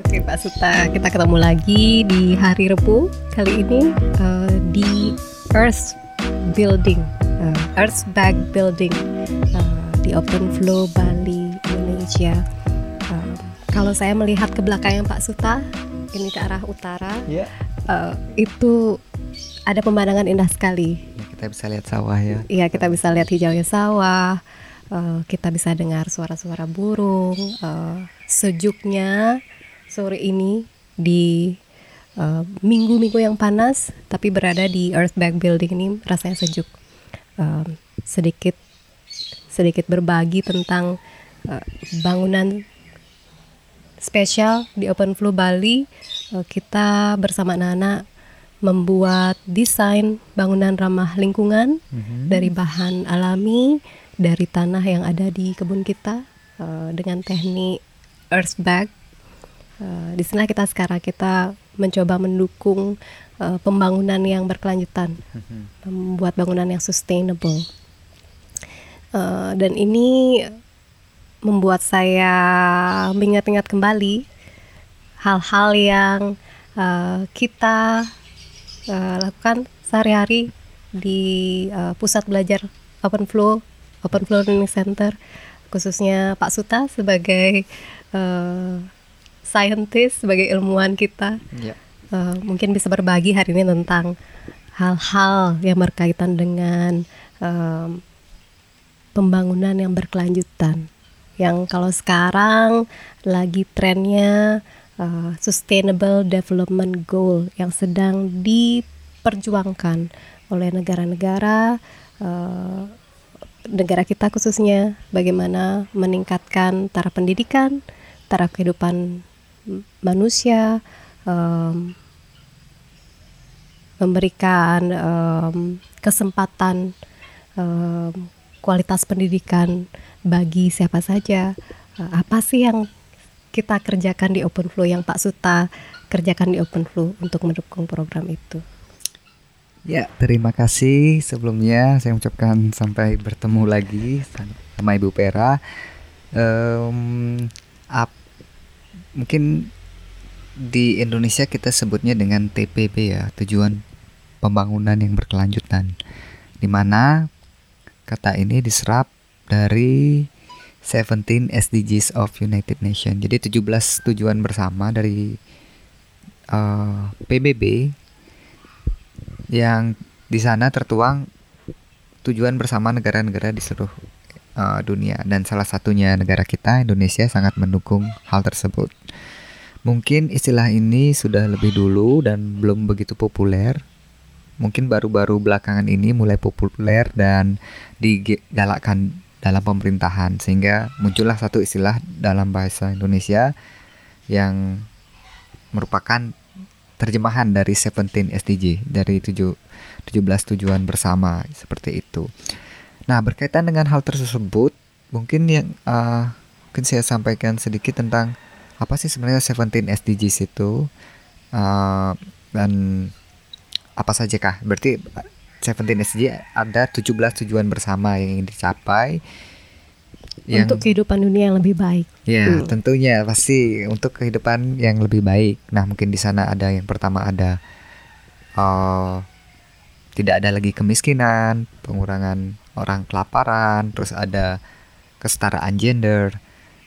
Oke Pak Suta, kita ketemu lagi di hari Rebu kali ini uh, di Earth Building, uh, Earth Bag Building uh, di Open Flow Bali, Indonesia. Uh, kalau saya melihat ke belakang Pak Suta, ini ke arah utara, yeah. uh, itu ada pemandangan indah sekali. Ya, kita bisa lihat sawah ya. Iya, kita bisa lihat hijaunya sawah. Uh, kita bisa dengar suara-suara burung, uh, sejuknya sore ini di eh, minggu-minggu uh, yang panas, tapi berada di Earthbag Building ini rasanya sejuk. Uh, sedikit sedikit berbagi tentang uh, bangunan spesial di Open Flow Bali. Uh, kita bersama anak-anak membuat desain bangunan ramah lingkungan mm-hmm. dari bahan alami dari tanah yang ada di kebun kita uh, dengan teknik Earthbag Uh, di sini kita sekarang kita mencoba mendukung uh, pembangunan yang berkelanjutan, mm-hmm. membuat bangunan yang sustainable. Uh, dan ini membuat saya mengingat-ingat kembali hal-hal yang uh, kita uh, lakukan sehari-hari di uh, pusat belajar Open Flow, Open Flow Learning Center, khususnya Pak Suta sebagai uh, scientist, sebagai ilmuwan kita, yeah. Ya. uh, mungkin bisa berbagi hari ini tentang hal-hal yang berkaitan dengan um, pembangunan yang berkelanjutan. Yang kalau sekarang lagi trennya uh, Sustainable Development Goal yang sedang diperjuangkan oleh negara-negara uh, negara kita khususnya bagaimana meningkatkan taraf pendidikan, taraf kehidupan manusia um, memberikan um, kesempatan um, kualitas pendidikan bagi siapa saja. Uh, apa sih yang kita kerjakan di Open Flow yang Pak Suta kerjakan di Open Flow untuk mendukung program itu? Ya, terima kasih sebelumnya saya ucapkan sampai bertemu lagi sama Ibu Pera. Um, ap, mungkin di Indonesia kita sebutnya dengan TPP ya, tujuan pembangunan yang berkelanjutan. Di mana kata ini diserap dari 17 SDGs of United Nations. Jadi 17 tujuan bersama dari uh, eh, PBB yang di sana tertuang tujuan bersama negara-negara di seluruh uh, dunia dan salah satunya negara kita Indonesia sangat mendukung hal tersebut. Mungkin istilah ini sudah lebih dulu dan belum begitu populer. Mungkin baru-baru belakangan ini mulai populer dan digalakkan dalam pemerintahan sehingga muncullah satu istilah dalam bahasa Indonesia yang merupakan terjemahan dari 17 SDG dari 7 17 tujuan bersama seperti itu. Nah, berkaitan dengan hal tersebut, mungkin yang uh, mungkin saya sampaikan sedikit tentang apa sih sebenarnya 17 SDGs itu uh, dan apa saja kah? Berarti 17 SDG ada 17 tujuan bersama yang ingin dicapai yang, untuk kehidupan dunia yang lebih baik. Ya, hmm. tentunya pasti untuk kehidupan yang lebih baik. Nah, mungkin di sana ada yang pertama ada uh, tidak ada lagi kemiskinan, pengurangan orang kelaparan, terus ada kesetaraan gender,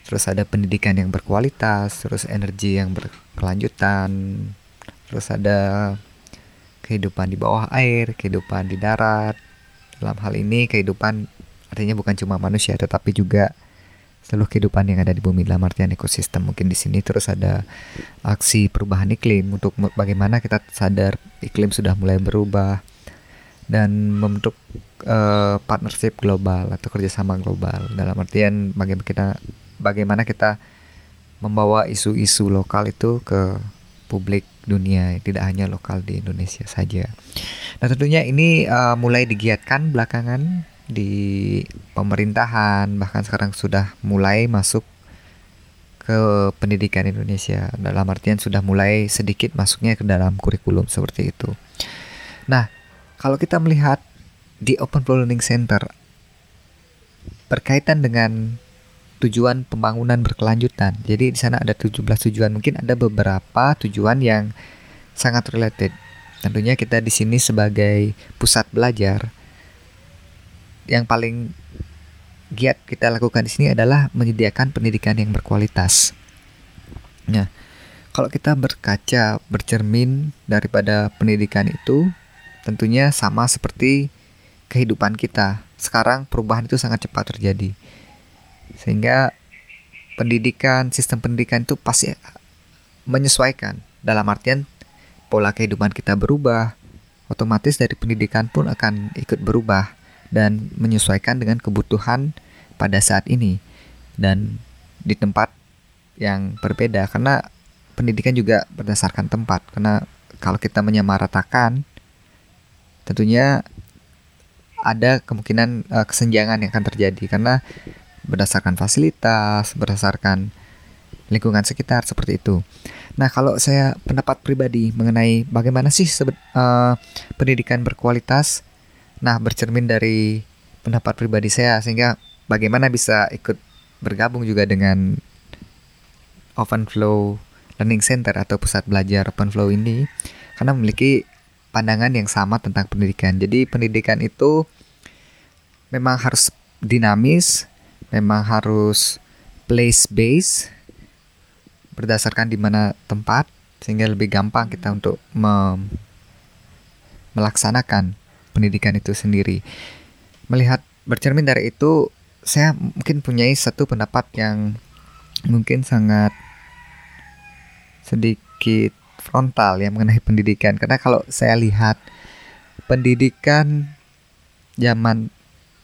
terus ada pendidikan yang berkualitas, terus energi yang berkelanjutan, terus ada kehidupan di bawah air, kehidupan di darat. Dalam hal ini kehidupan artinya bukan cuma manusia tetapi juga seluruh kehidupan yang ada di bumi. Dalam artian ekosistem mungkin di sini. Terus ada aksi perubahan iklim. Untuk bagaimana kita sadar iklim sudah mulai berubah dan membentuk uh, partnership global atau kerjasama global dalam artian bagaimana kita bagaimana kita membawa isu-isu lokal itu ke publik dunia tidak hanya lokal di Indonesia saja. Nah tentunya ini uh, mulai digiatkan belakangan di pemerintahan bahkan sekarang sudah mulai masuk ke pendidikan Indonesia dalam artian sudah mulai sedikit masuknya ke dalam kurikulum seperti itu. Nah kalau kita melihat di Open Flow Learning Center berkaitan dengan tujuan pembangunan berkelanjutan. Jadi di sana ada 17 tujuan. Mungkin ada beberapa tujuan yang sangat related. Tentunya kita di sini sebagai pusat belajar yang paling giat kita lakukan di sini adalah menyediakan pendidikan yang berkualitas. Nah, kalau kita berkaca, bercermin daripada pendidikan itu, tentunya sama seperti kehidupan kita. Sekarang perubahan itu sangat cepat terjadi. Sehingga pendidikan sistem pendidikan itu pasti menyesuaikan. Dalam artian pola kehidupan kita berubah otomatis dari pendidikan pun akan ikut berubah dan menyesuaikan dengan kebutuhan pada saat ini. Dan di tempat yang berbeda karena pendidikan juga berdasarkan tempat. Karena kalau kita menyamaratakan tentunya ada kemungkinan uh, kesenjangan yang akan terjadi karena berdasarkan fasilitas, berdasarkan lingkungan sekitar seperti itu. Nah, kalau saya pendapat pribadi mengenai bagaimana sih uh, pendidikan berkualitas, nah bercermin dari pendapat pribadi saya sehingga bagaimana bisa ikut bergabung juga dengan Open Flow Learning Center atau pusat belajar Open Flow ini karena memiliki pandangan yang sama tentang pendidikan. Jadi pendidikan itu memang harus dinamis, memang harus place base berdasarkan di mana tempat sehingga lebih gampang kita untuk me melaksanakan pendidikan itu sendiri. Melihat bercermin dari itu, saya mungkin punya satu pendapat yang mungkin sangat sedikit frontal ya mengenai pendidikan. Karena kalau saya lihat pendidikan zaman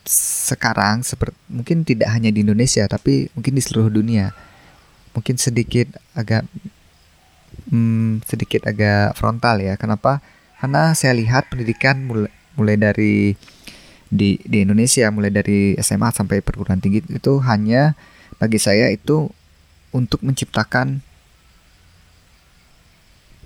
sekarang seperti mungkin tidak hanya di Indonesia tapi mungkin di seluruh dunia. Mungkin sedikit agak hmm, sedikit agak frontal ya. Kenapa? Karena saya lihat pendidikan mulai mulai dari di di Indonesia mulai dari SMA sampai perguruan tinggi itu hanya bagi saya itu untuk menciptakan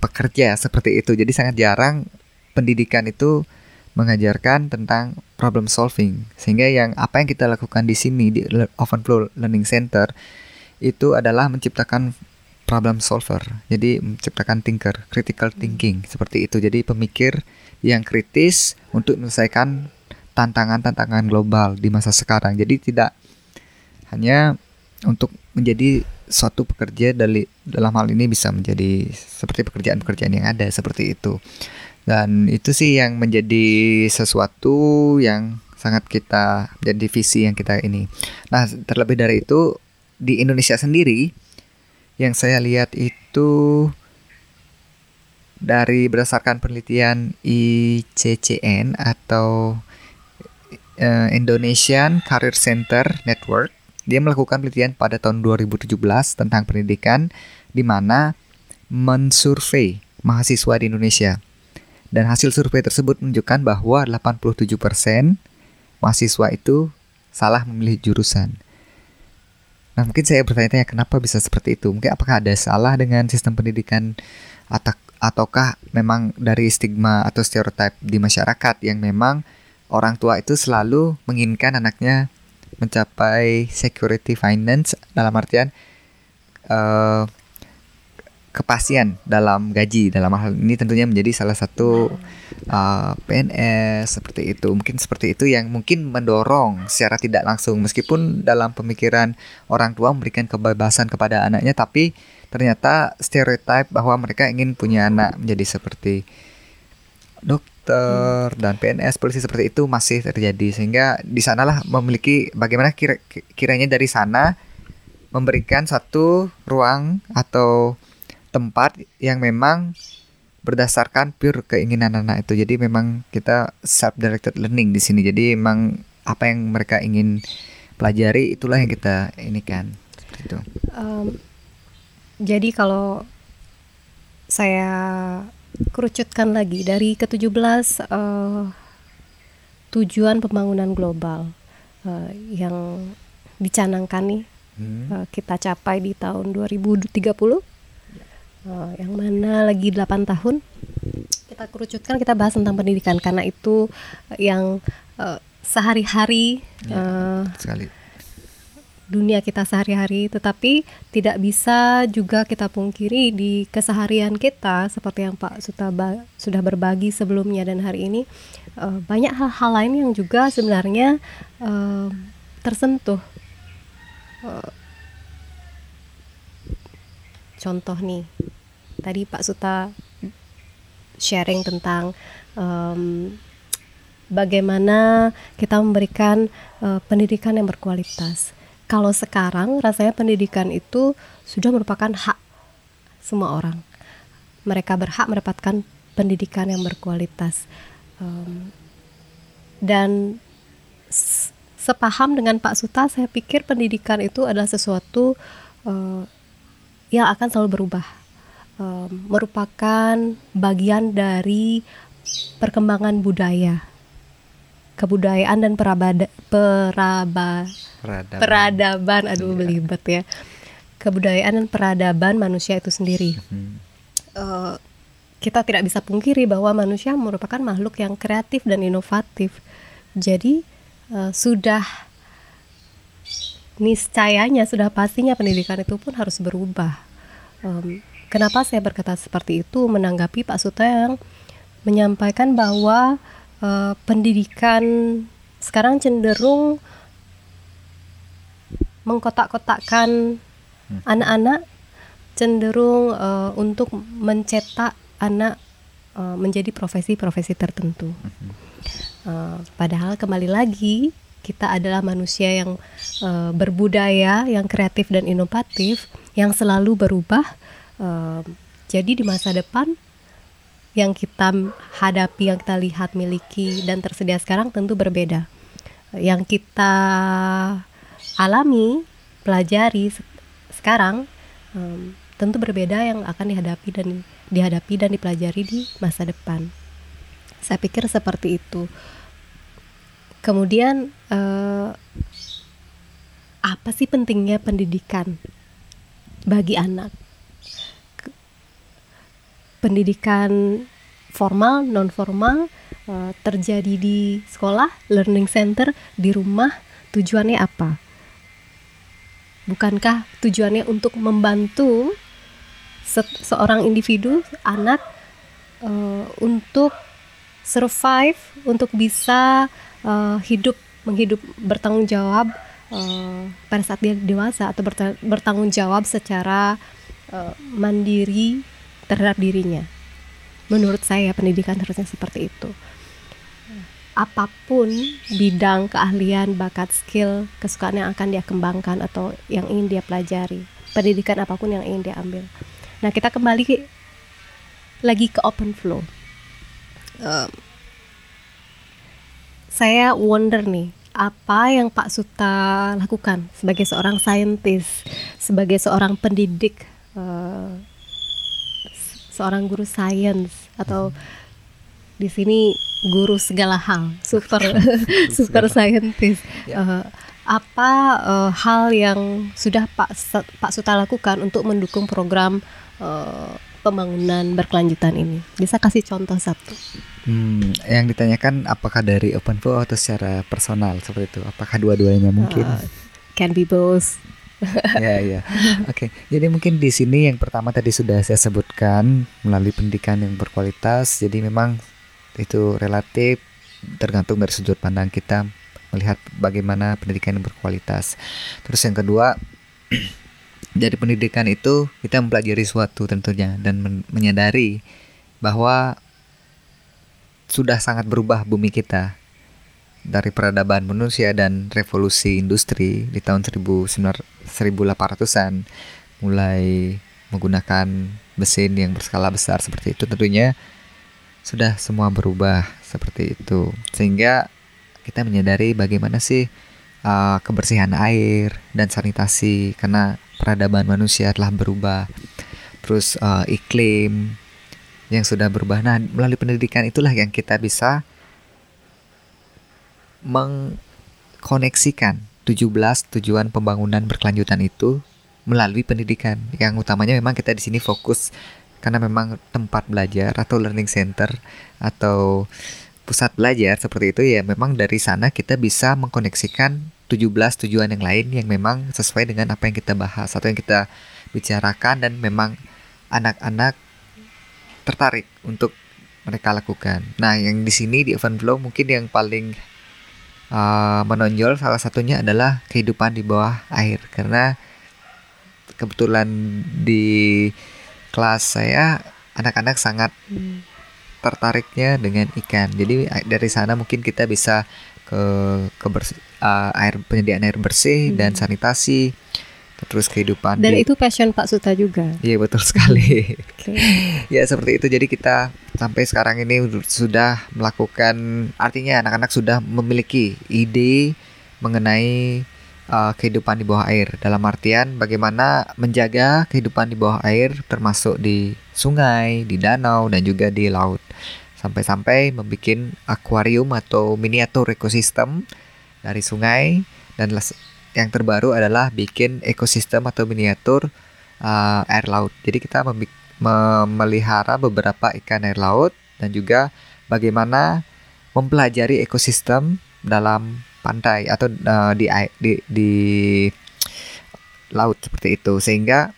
pekerja seperti itu. Jadi sangat jarang pendidikan itu mengajarkan tentang problem solving. Sehingga yang apa yang kita lakukan di sini di Open Flow Learning Center itu adalah menciptakan problem solver. Jadi menciptakan thinker critical thinking seperti itu. Jadi pemikir yang kritis untuk menyelesaikan tantangan-tantangan global di masa sekarang. Jadi tidak hanya untuk menjadi suatu pekerja dari dalam hal ini bisa menjadi seperti pekerjaan-pekerjaan yang ada seperti itu dan itu sih yang menjadi sesuatu yang sangat kita jadi visi yang kita ini. Nah, terlebih dari itu di Indonesia sendiri yang saya lihat itu dari berdasarkan penelitian ICCN atau uh, Indonesian Career Center Network, dia melakukan penelitian pada tahun 2017 tentang pendidikan di mana mensurvei mahasiswa di Indonesia dan hasil survei tersebut menunjukkan bahwa 87% mahasiswa itu salah memilih jurusan. Nah, mungkin saya bertanya-tanya kenapa bisa seperti itu? Mungkin apakah ada salah dengan sistem pendidikan atau ataukah memang dari stigma atau stereotip di masyarakat yang memang orang tua itu selalu menginginkan anaknya mencapai security finance dalam artian uh, kepastian dalam gaji. Dalam hal ini tentunya menjadi salah satu uh, PNS seperti itu. Mungkin seperti itu yang mungkin mendorong secara tidak langsung. Meskipun dalam pemikiran orang tua memberikan kebebasan kepada anaknya tapi ternyata stereotip bahwa mereka ingin punya anak menjadi seperti dokter hmm. dan PNS polisi seperti itu masih terjadi sehingga di sanalah memiliki bagaimana kira kiranya dari sana memberikan satu ruang atau tempat yang memang berdasarkan pure keinginan anak itu. Jadi memang kita self directed learning di sini. Jadi memang apa yang mereka ingin pelajari itulah yang kita ini kan itu. Um, jadi kalau saya kerucutkan lagi dari ke-17 uh, tujuan pembangunan global uh, yang dicanangkan nih hmm. uh, kita capai di tahun 2030 uh, yang mana lagi 8 tahun kita kerucutkan kita bahas tentang pendidikan karena itu yang uh, sehari-hari ya, uh, sekali dunia kita sehari-hari, tetapi tidak bisa juga kita pungkiri di keseharian kita seperti yang Pak Suta sudah berbagi sebelumnya dan hari ini uh, banyak hal-hal lain yang juga sebenarnya uh, tersentuh. Uh, contoh nih, tadi Pak Suta sharing tentang um, bagaimana kita memberikan uh, pendidikan yang berkualitas. Kalau sekarang rasanya pendidikan itu sudah merupakan hak semua orang. Mereka berhak mendapatkan pendidikan yang berkualitas. Um, dan sepaham dengan Pak Suta, saya pikir pendidikan itu adalah sesuatu uh, yang akan selalu berubah. Um, merupakan bagian dari perkembangan budaya kebudayaan dan perabada, peraba, peradaban. peradaban aduh yeah. belibet ya kebudayaan dan peradaban manusia itu sendiri hmm. uh, kita tidak bisa pungkiri bahwa manusia merupakan makhluk yang kreatif dan inovatif jadi uh, sudah niscayanya sudah pastinya pendidikan itu pun harus berubah um, kenapa saya berkata seperti itu menanggapi Pak Suta yang menyampaikan bahwa uh, pendidikan sekarang cenderung mengkotak-kotakkan hmm. anak-anak cenderung uh, untuk mencetak anak uh, menjadi profesi-profesi tertentu. Uh, padahal kembali lagi kita adalah manusia yang uh, berbudaya, yang kreatif dan inovatif, yang selalu berubah. Uh, jadi di masa depan yang kita hadapi, yang kita lihat, miliki dan tersedia sekarang tentu berbeda. Yang kita alami, pelajari sekarang um, tentu berbeda yang akan dihadapi dan dihadapi dan dipelajari di masa depan. Saya pikir seperti itu. Kemudian uh, apa sih pentingnya pendidikan bagi anak? Pendidikan formal, non formal uh, eh, terjadi di sekolah, learning center, di rumah, tujuannya apa? Bukankah tujuannya untuk membantu se seorang individu, anak uh, untuk survive, untuk bisa uh, hidup menghidup bertanggung jawab uh, pada saat dia dewasa atau bertanggung jawab secara uh, mandiri terhadap dirinya. Menurut saya pendidikan harusnya seperti itu. Apa pun bidang keahlian, bakat, skill, kesukaan yang akan dia kembangkan atau yang ingin dia pelajari, pendidikan apa pun yang ingin dia ambil. Nah kita kembali lagi ke open flow. Um, saya wonder nih, apa yang Pak Suta lakukan sebagai seorang saintis, sebagai seorang pendidik uh, seorang guru sains atau di sini guru segala hal, super super scientist. Ya. Uh, apa uh, hal yang sudah Pak Pak Suta lakukan untuk mendukung program uh, pembangunan berkelanjutan ini? Bisa kasih contoh satu? Hmm, yang ditanyakan apakah dari Open Flow atau secara personal seperti itu? Apakah dua-duanya mungkin? Uh, can be both. Ya ya. Oke. Okay. Jadi mungkin di sini yang pertama tadi sudah saya sebutkan melalui pendidikan yang berkualitas. Jadi memang itu relatif tergantung dari sudut pandang kita melihat bagaimana pendidikan yang berkualitas. Terus yang kedua dari pendidikan itu kita mempelajari suatu tentunya dan men menyadari bahwa sudah sangat berubah bumi kita dari peradaban manusia dan revolusi industri di tahun 1800-an mulai menggunakan mesin yang berskala besar seperti itu tentunya sudah semua berubah seperti itu. Sehingga kita menyadari bagaimana sih uh, kebersihan air dan sanitasi karena peradaban manusia telah berubah. Terus uh, iklim yang sudah berubah. Nah melalui pendidikan itulah yang kita bisa mengkoneksikan 17 tujuan pembangunan berkelanjutan itu melalui pendidikan. Yang utamanya memang kita di sini fokus karena memang tempat belajar atau learning center atau pusat belajar seperti itu ya memang dari sana kita bisa mengkoneksikan 17 tujuan yang lain yang memang sesuai dengan apa yang kita bahas atau yang kita bicarakan dan memang anak-anak tertarik untuk mereka lakukan. Nah, yang di sini di Open Flow mungkin yang paling uh, menonjol salah satunya adalah kehidupan di bawah air karena kebetulan di kelas saya anak-anak sangat hmm. tertariknya dengan ikan. Jadi dari sana mungkin kita bisa ke ke bersih, uh, air penyediaan air bersih hmm. dan sanitasi terus kehidupan dan di, itu passion Pak Suta juga. Iya betul sekali. Okay. ya seperti itu. Jadi kita sampai sekarang ini sudah melakukan artinya anak-anak sudah memiliki ide mengenai uh, kehidupan di bawah air. Dalam artian bagaimana menjaga kehidupan di bawah air termasuk di sungai di danau dan juga di laut. Sampai-sampai membuat akuarium atau miniatur ekosistem dari sungai dan yang terbaru adalah bikin ekosistem atau miniatur uh, air laut. Jadi kita memelihara beberapa ikan air laut dan juga bagaimana mempelajari ekosistem dalam pantai atau uh, di, di di laut seperti itu sehingga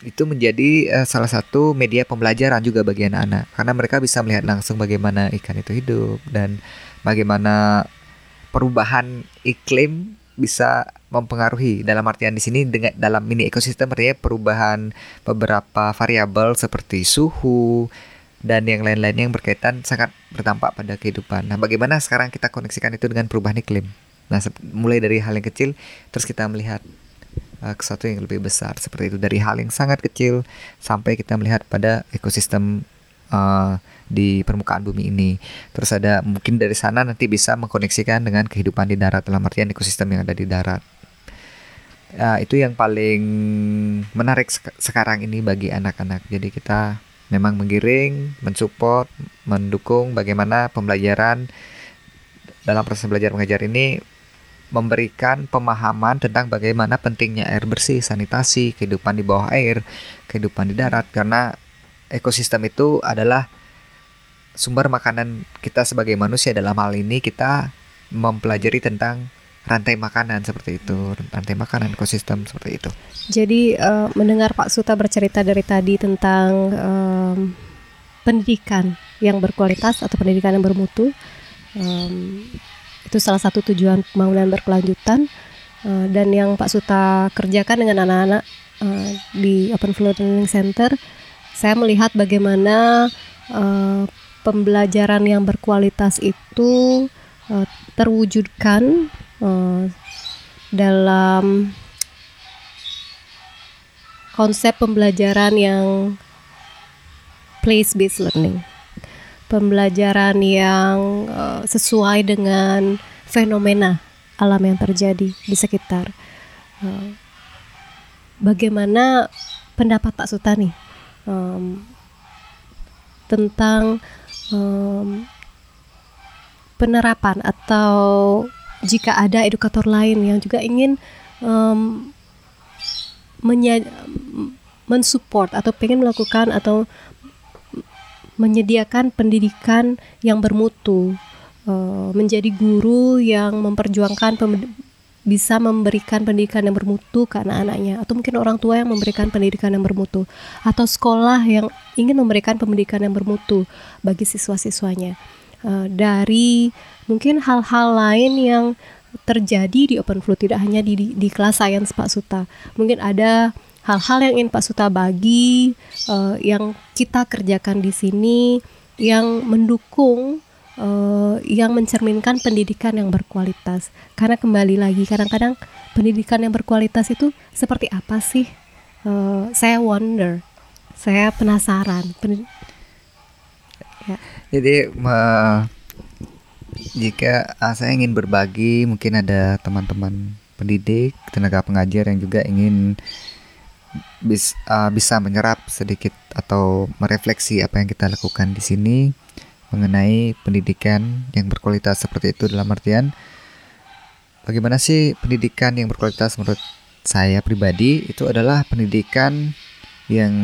itu menjadi uh, salah satu media pembelajaran juga bagi anak-anak karena mereka bisa melihat langsung bagaimana ikan itu hidup dan bagaimana perubahan iklim bisa mempengaruhi dalam artian di sini dengan dalam mini ekosistem artinya perubahan beberapa variabel seperti suhu dan yang lain-lain yang berkaitan sangat berdampak pada kehidupan. Nah, bagaimana sekarang kita koneksikan itu dengan perubahan iklim? Nah, mulai dari hal yang kecil terus kita melihat uh, ke sesuatu yang lebih besar seperti itu dari hal yang sangat kecil sampai kita melihat pada ekosistem uh, di permukaan bumi ini. Terus ada mungkin dari sana nanti bisa mengkoneksikan dengan kehidupan di darat dalam artian ekosistem yang ada di darat. Uh, itu yang paling menarik sek sekarang ini bagi anak-anak. Jadi kita memang menggiring, mensupport, mendukung bagaimana pembelajaran dalam proses belajar mengajar ini memberikan pemahaman tentang bagaimana pentingnya air bersih, sanitasi, kehidupan di bawah air, kehidupan di darat karena ekosistem itu adalah sumber makanan kita sebagai manusia dalam hal ini kita mempelajari tentang rantai makanan seperti itu, rantai makanan ekosistem seperti itu. Jadi uh, mendengar Pak Suta bercerita dari tadi tentang um, pendidikan yang berkualitas atau pendidikan yang bermutu, um, itu salah satu tujuan pembangunan berkelanjutan uh, dan yang Pak Suta kerjakan dengan anak-anak uh, di Open Flow Learning Center saya melihat bagaimana uh, pembelajaran yang berkualitas itu uh, terwujudkan uh, dalam konsep pembelajaran yang place based learning pembelajaran yang uh, sesuai dengan fenomena alam yang terjadi di sekitar. Uh, bagaimana pendapat Pak Sutani um, tentang um, penerapan atau jika ada edukator lain yang juga ingin um, mensupport atau pengen melakukan atau menyediakan pendidikan yang bermutu, uh, menjadi guru yang memperjuangkan bisa memberikan pendidikan yang bermutu ke anak-anaknya atau mungkin orang tua yang memberikan pendidikan yang bermutu atau sekolah yang ingin memberikan pendidikan yang bermutu bagi siswa-siswanya. Uh, dari mungkin hal-hal lain yang terjadi di Open Flow tidak hanya di, di, di kelas sains Pak Suta. Mungkin ada hal-hal yang ingin Pak Suta bagi uh, yang kita kerjakan di sini yang mendukung uh, yang mencerminkan pendidikan yang berkualitas. Karena kembali lagi kadang-kadang pendidikan yang berkualitas itu seperti apa sih? Uh, saya wonder. Saya penasaran. Pen ya. jadi jika uh, saya ingin berbagi mungkin ada teman-teman pendidik tenaga pengajar yang juga ingin bis, uh, bisa menyerap sedikit atau merefleksi apa yang kita lakukan di sini mengenai pendidikan yang berkualitas seperti itu dalam artian bagaimana sih pendidikan yang berkualitas menurut saya pribadi itu adalah pendidikan yang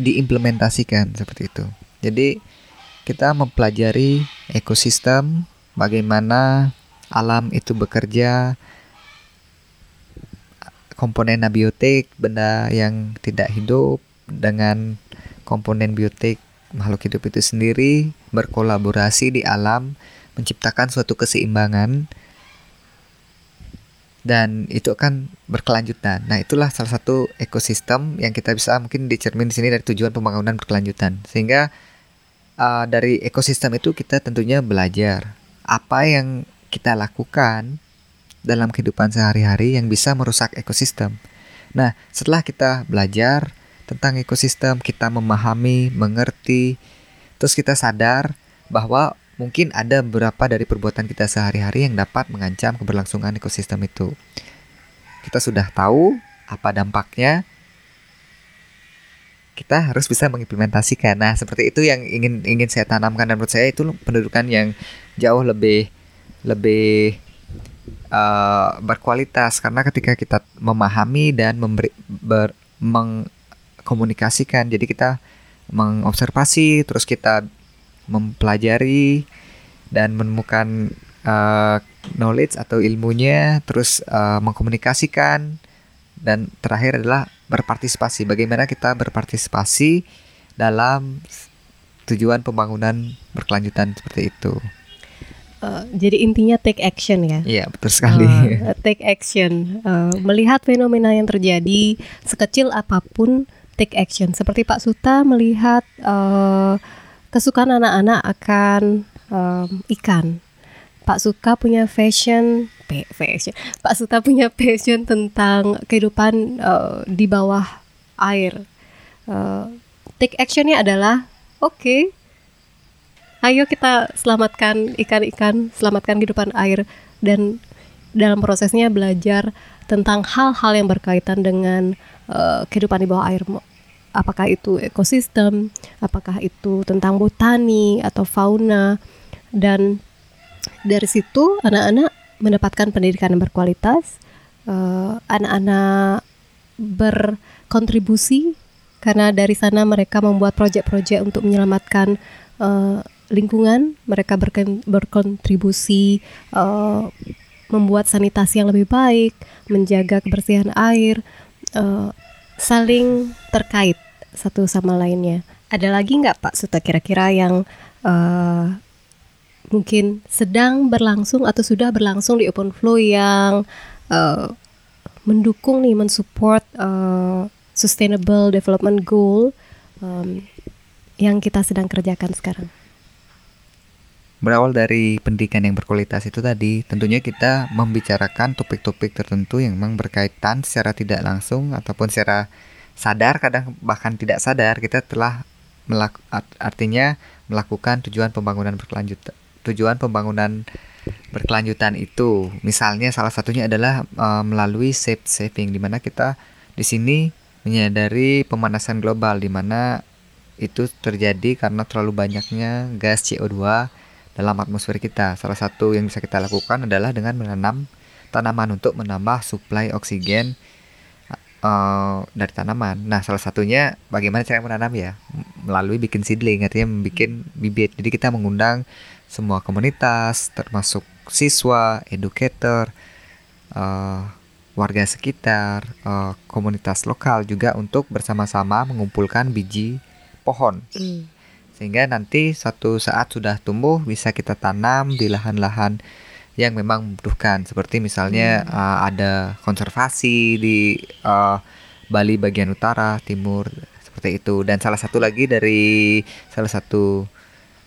diimplementasikan seperti itu. Jadi kita mempelajari ekosistem bagaimana alam itu bekerja komponen abiotik benda yang tidak hidup dengan komponen biotik makhluk hidup itu sendiri berkolaborasi di alam menciptakan suatu keseimbangan dan itu akan berkelanjutan. Nah, itulah salah satu ekosistem yang kita bisa mungkin dicermin di sini dari tujuan pembangunan berkelanjutan. Sehingga uh, dari ekosistem itu kita tentunya belajar apa yang kita lakukan dalam kehidupan sehari-hari yang bisa merusak ekosistem. Nah, setelah kita belajar tentang ekosistem, kita memahami, mengerti, terus kita sadar bahwa mungkin ada beberapa dari perbuatan kita sehari-hari yang dapat mengancam keberlangsungan ekosistem itu. Kita sudah tahu apa dampaknya, kita harus bisa mengimplementasikan. Nah, seperti itu yang ingin ingin saya tanamkan dan menurut saya itu pendudukan yang jauh lebih lebih uh, berkualitas karena ketika kita memahami dan memberi ber, mengkomunikasikan, jadi kita mengobservasi terus kita mempelajari dan menemukan uh, knowledge atau ilmunya, terus uh, mengkomunikasikan dan terakhir adalah berpartisipasi. Bagaimana kita berpartisipasi dalam tujuan pembangunan berkelanjutan seperti itu. Uh, jadi intinya take action ya. Iya betul sekali. Uh, take action, uh, melihat fenomena yang terjadi sekecil apa pun, take action. Seperti Pak Suta melihat uh, kesukaan anak-anak akan um, ikan. Pak Suka punya fashion, fashion. Pak Suta punya passion tentang kehidupan uh, di bawah air. Uh, take actionnya adalah oke. Okay, ayo kita selamatkan ikan-ikan, selamatkan kehidupan air dan dalam prosesnya belajar tentang hal-hal yang berkaitan dengan uh, kehidupan di bawah air apakah itu ekosistem, apakah itu tentang botani atau fauna. Dan dari situ anak-anak mendapatkan pendidikan yang berkualitas, eh, anak-anak berkontribusi karena dari sana mereka membuat proyek-proyek untuk menyelamatkan uh, lingkungan, mereka berkontribusi uh, membuat sanitasi yang lebih baik, menjaga kebersihan air, uh, saling terkait satu sama lainnya. Ada lagi nggak Pak Suta kira-kira yang uh, mungkin sedang berlangsung atau sudah berlangsung di Open Flow yang uh, mendukung nih, mensupport uh, Sustainable Development Goal um, yang kita sedang kerjakan sekarang? Berawal dari pendidikan yang berkualitas itu tadi, tentunya kita membicarakan topik-topik tertentu yang memang berkaitan secara tidak langsung ataupun secara sadar kadang bahkan tidak sadar kita telah melaku, artinya melakukan tujuan pembangunan berkelanjutan tujuan pembangunan berkelanjutan itu. Misalnya salah satunya adalah uh, melalui safe saving di mana kita di sini menyadari pemanasan global di mana itu terjadi karena terlalu banyaknya gas CO2 dalam atmosfer kita. Salah satu yang bisa kita lakukan adalah dengan menanam tanaman untuk menambah suplai oksigen uh, dari tanaman. Nah, salah satunya bagaimana cara menanam ya? Melalui bikin seedling, artinya membuat bibit. Jadi kita mengundang semua komunitas, termasuk siswa, educator, uh, warga sekitar, uh, komunitas lokal juga untuk bersama-sama mengumpulkan biji pohon. Mm sehingga nanti suatu saat sudah tumbuh bisa kita tanam di lahan-lahan yang memang membutuhkan. Seperti misalnya hmm. uh, ada konservasi di uh, Bali bagian utara timur seperti itu. Dan salah satu lagi dari salah satu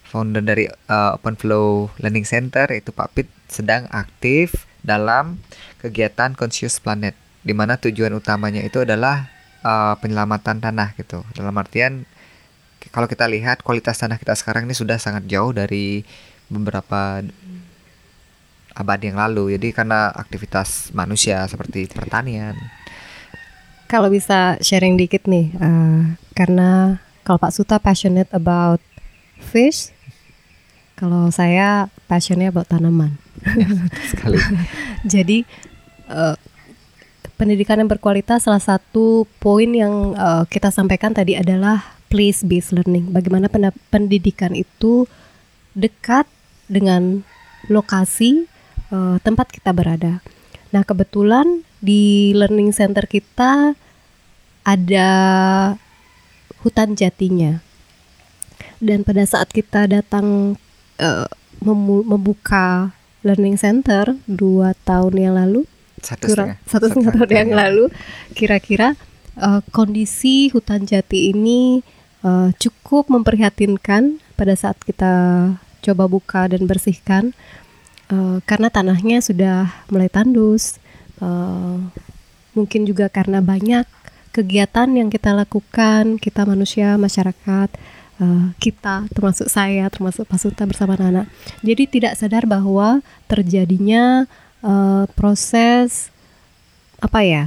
founder dari uh, Open Flow Learning Center yaitu Pak Pit sedang aktif dalam kegiatan Conscious Planet di mana tujuan utamanya itu adalah uh, penyelamatan tanah gitu. Dalam artian kalau kita lihat kualitas tanah kita sekarang ini sudah sangat jauh dari beberapa abad yang lalu. Jadi karena aktivitas manusia seperti pertanian. Kalau bisa sharing dikit nih, uh, karena kalau Pak Suta passionate about fish, kalau saya passionnya about tanaman. Ya, sekali. Jadi uh, pendidikan yang berkualitas salah satu poin yang uh, kita sampaikan tadi adalah place based learning. Bagaimana pendidikan itu dekat dengan lokasi uh, tempat kita berada. Nah, kebetulan di learning center kita ada hutan jatinya. Dan pada saat kita datang uh, membuka learning center dua tahun yang lalu, satu kurang satu setengah tahun yang lalu, kira-kira uh, kondisi hutan jati ini uh, cukup memprihatinkan pada saat kita coba buka dan bersihkan uh, karena tanahnya sudah mulai tandus. Uh, mungkin juga karena banyak kegiatan yang kita lakukan, kita manusia, masyarakat, uh, kita termasuk saya, termasuk Pak Suta bersama anak. Jadi tidak sadar bahwa terjadinya uh, proses apa ya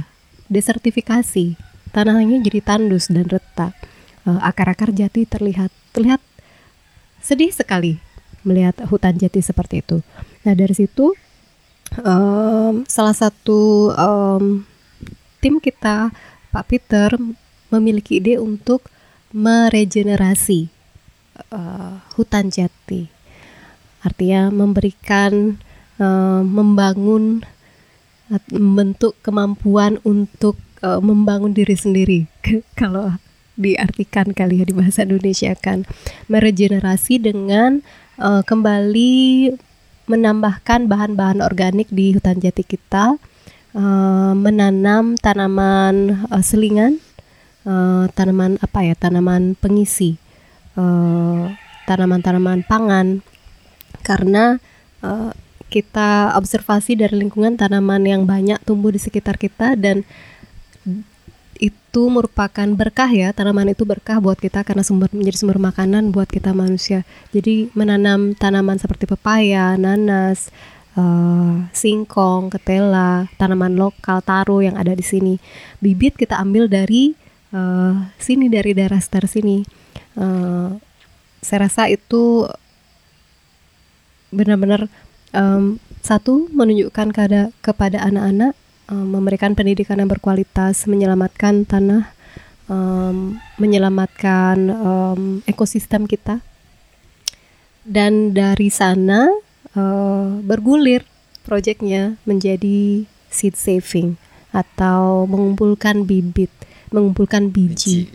desertifikasi tanahnya jadi tandus dan retak akar-akar jati terlihat terlihat sedih sekali melihat hutan jati seperti itu. Nah dari situ um, salah satu um, tim kita Pak Peter memiliki ide untuk meregenerasi uh, hutan jati. Artinya memberikan uh, membangun membentuk kemampuan untuk uh, membangun diri sendiri. Kalau diartikan kali ya di bahasa Indonesia kan. Meregenerasi dengan uh, kembali menambahkan bahan-bahan organik di hutan jati kita uh, menanam tanaman uh, selingan uh, tanaman apa ya tanaman pengisi tanaman-tanaman uh, pangan. Karena uh, kita observasi dari lingkungan tanaman yang banyak tumbuh di sekitar kita dan itu merupakan berkah ya tanaman itu berkah buat kita karena sumber menjadi sumber makanan buat kita manusia. Jadi menanam tanaman seperti pepaya nanas uh, singkong ketela tanaman lokal taro yang ada di sini. Bibit kita ambil dari uh, sini dari daerah sekitar sini. Uh, saya rasa itu benar-benar um, satu menunjukkan kepada kepada anak-anak um, memberikan pendidikan yang berkualitas, menyelamatkan tanah, um, menyelamatkan um, ekosistem kita. Dan dari sana uh, bergulir proyeknya menjadi seed saving atau mengumpulkan bibit, mengumpulkan biji.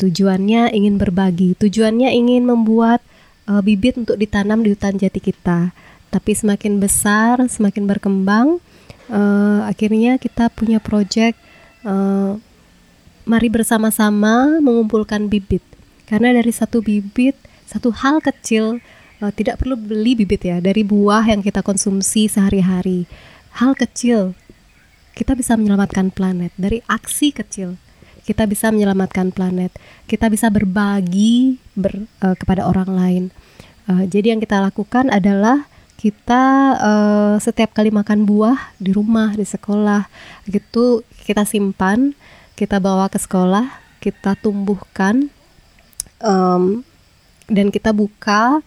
Tujuannya ingin berbagi, tujuannya ingin membuat uh, bibit untuk ditanam di hutan jati kita. Tapi semakin besar, semakin berkembang, uh, akhirnya kita punya project uh, mari bersama-sama mengumpulkan bibit. Karena dari satu bibit satu hal kecil uh, tidak perlu beli bibit ya dari buah yang kita konsumsi sehari-hari. Hal kecil kita bisa menyelamatkan planet. Dari aksi kecil kita bisa menyelamatkan planet. Kita bisa berbagi ber, uh, kepada orang lain. Uh, jadi yang kita lakukan adalah kita uh, setiap kali makan buah di rumah di sekolah gitu kita simpan kita bawa ke sekolah kita tumbuhkan um, dan kita buka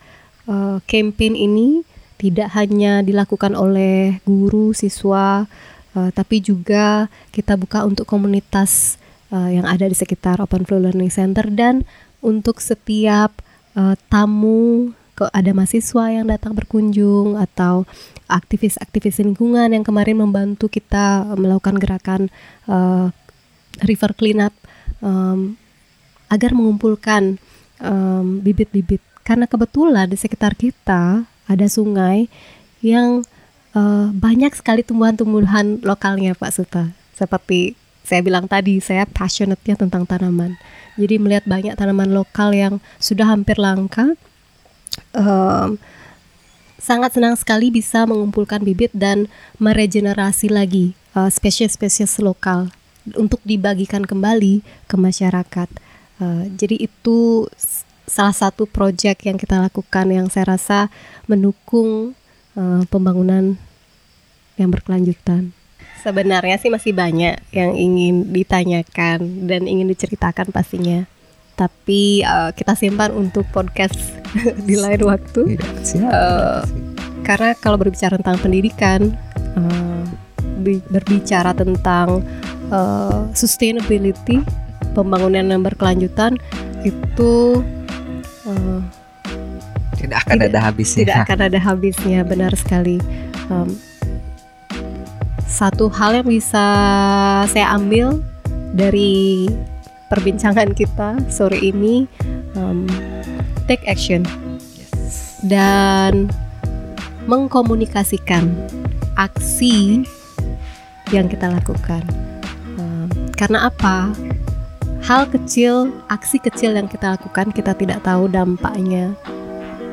uh, campaign ini tidak hanya dilakukan oleh guru siswa uh, tapi juga kita buka untuk komunitas uh, yang ada di sekitar Open Flow Learning Center. Dan untuk setiap uh, tamu kok ada mahasiswa yang datang berkunjung atau aktivis-aktivis lingkungan yang kemarin membantu kita melakukan gerakan uh, river cleanup um, agar mengumpulkan bibit-bibit. Um, karena kebetulan di sekitar kita ada sungai yang uh, banyak sekali tumbuhan-tumbuhan lokalnya Pak Suta. Seperti saya bilang tadi saya passionate-nya tentang tanaman. Jadi melihat banyak tanaman lokal yang sudah hampir langka um, sangat senang sekali bisa mengumpulkan bibit dan meregenerasi lagi uh, spesies-spesies lokal untuk dibagikan kembali ke masyarakat. Uh, jadi itu salah satu proyek yang kita lakukan yang saya rasa mendukung uh, pembangunan yang berkelanjutan. Sebenarnya sih masih banyak yang ingin ditanyakan dan ingin diceritakan pastinya tapi uh, kita simpan untuk podcast di lain waktu. Iya, siap, uh, karena kalau berbicara tentang pendidikan, uh, berbicara tentang uh, sustainability, pembangunan yang berkelanjutan itu uh, tidak akan tidak, ada habisnya. Tidak akan ada habisnya, benar sekali. Um, satu hal yang bisa saya ambil dari perbincangan kita sore ini um, take action dan mengkomunikasikan aksi yang kita lakukan. Um, karena apa? Hal kecil, aksi kecil yang kita lakukan, kita tidak tahu dampaknya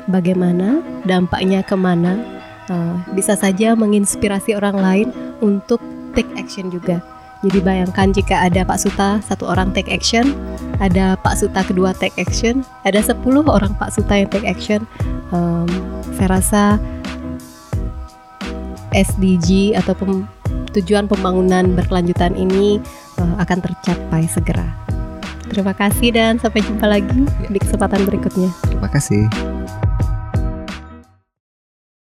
bagaimana, dampaknya ke mana. Uh, bisa saja menginspirasi orang lain untuk take action juga. Jadi bayangkan jika ada Pak Suta satu orang take action, ada Pak Suta kedua take action, ada 10 orang Pak Suta yang take action. Um, saya rasa SDG atau pem, tujuan pembangunan berkelanjutan ini uh, akan tercapai segera. Terima kasih dan sampai jumpa lagi di kesempatan berikutnya. Terima kasih.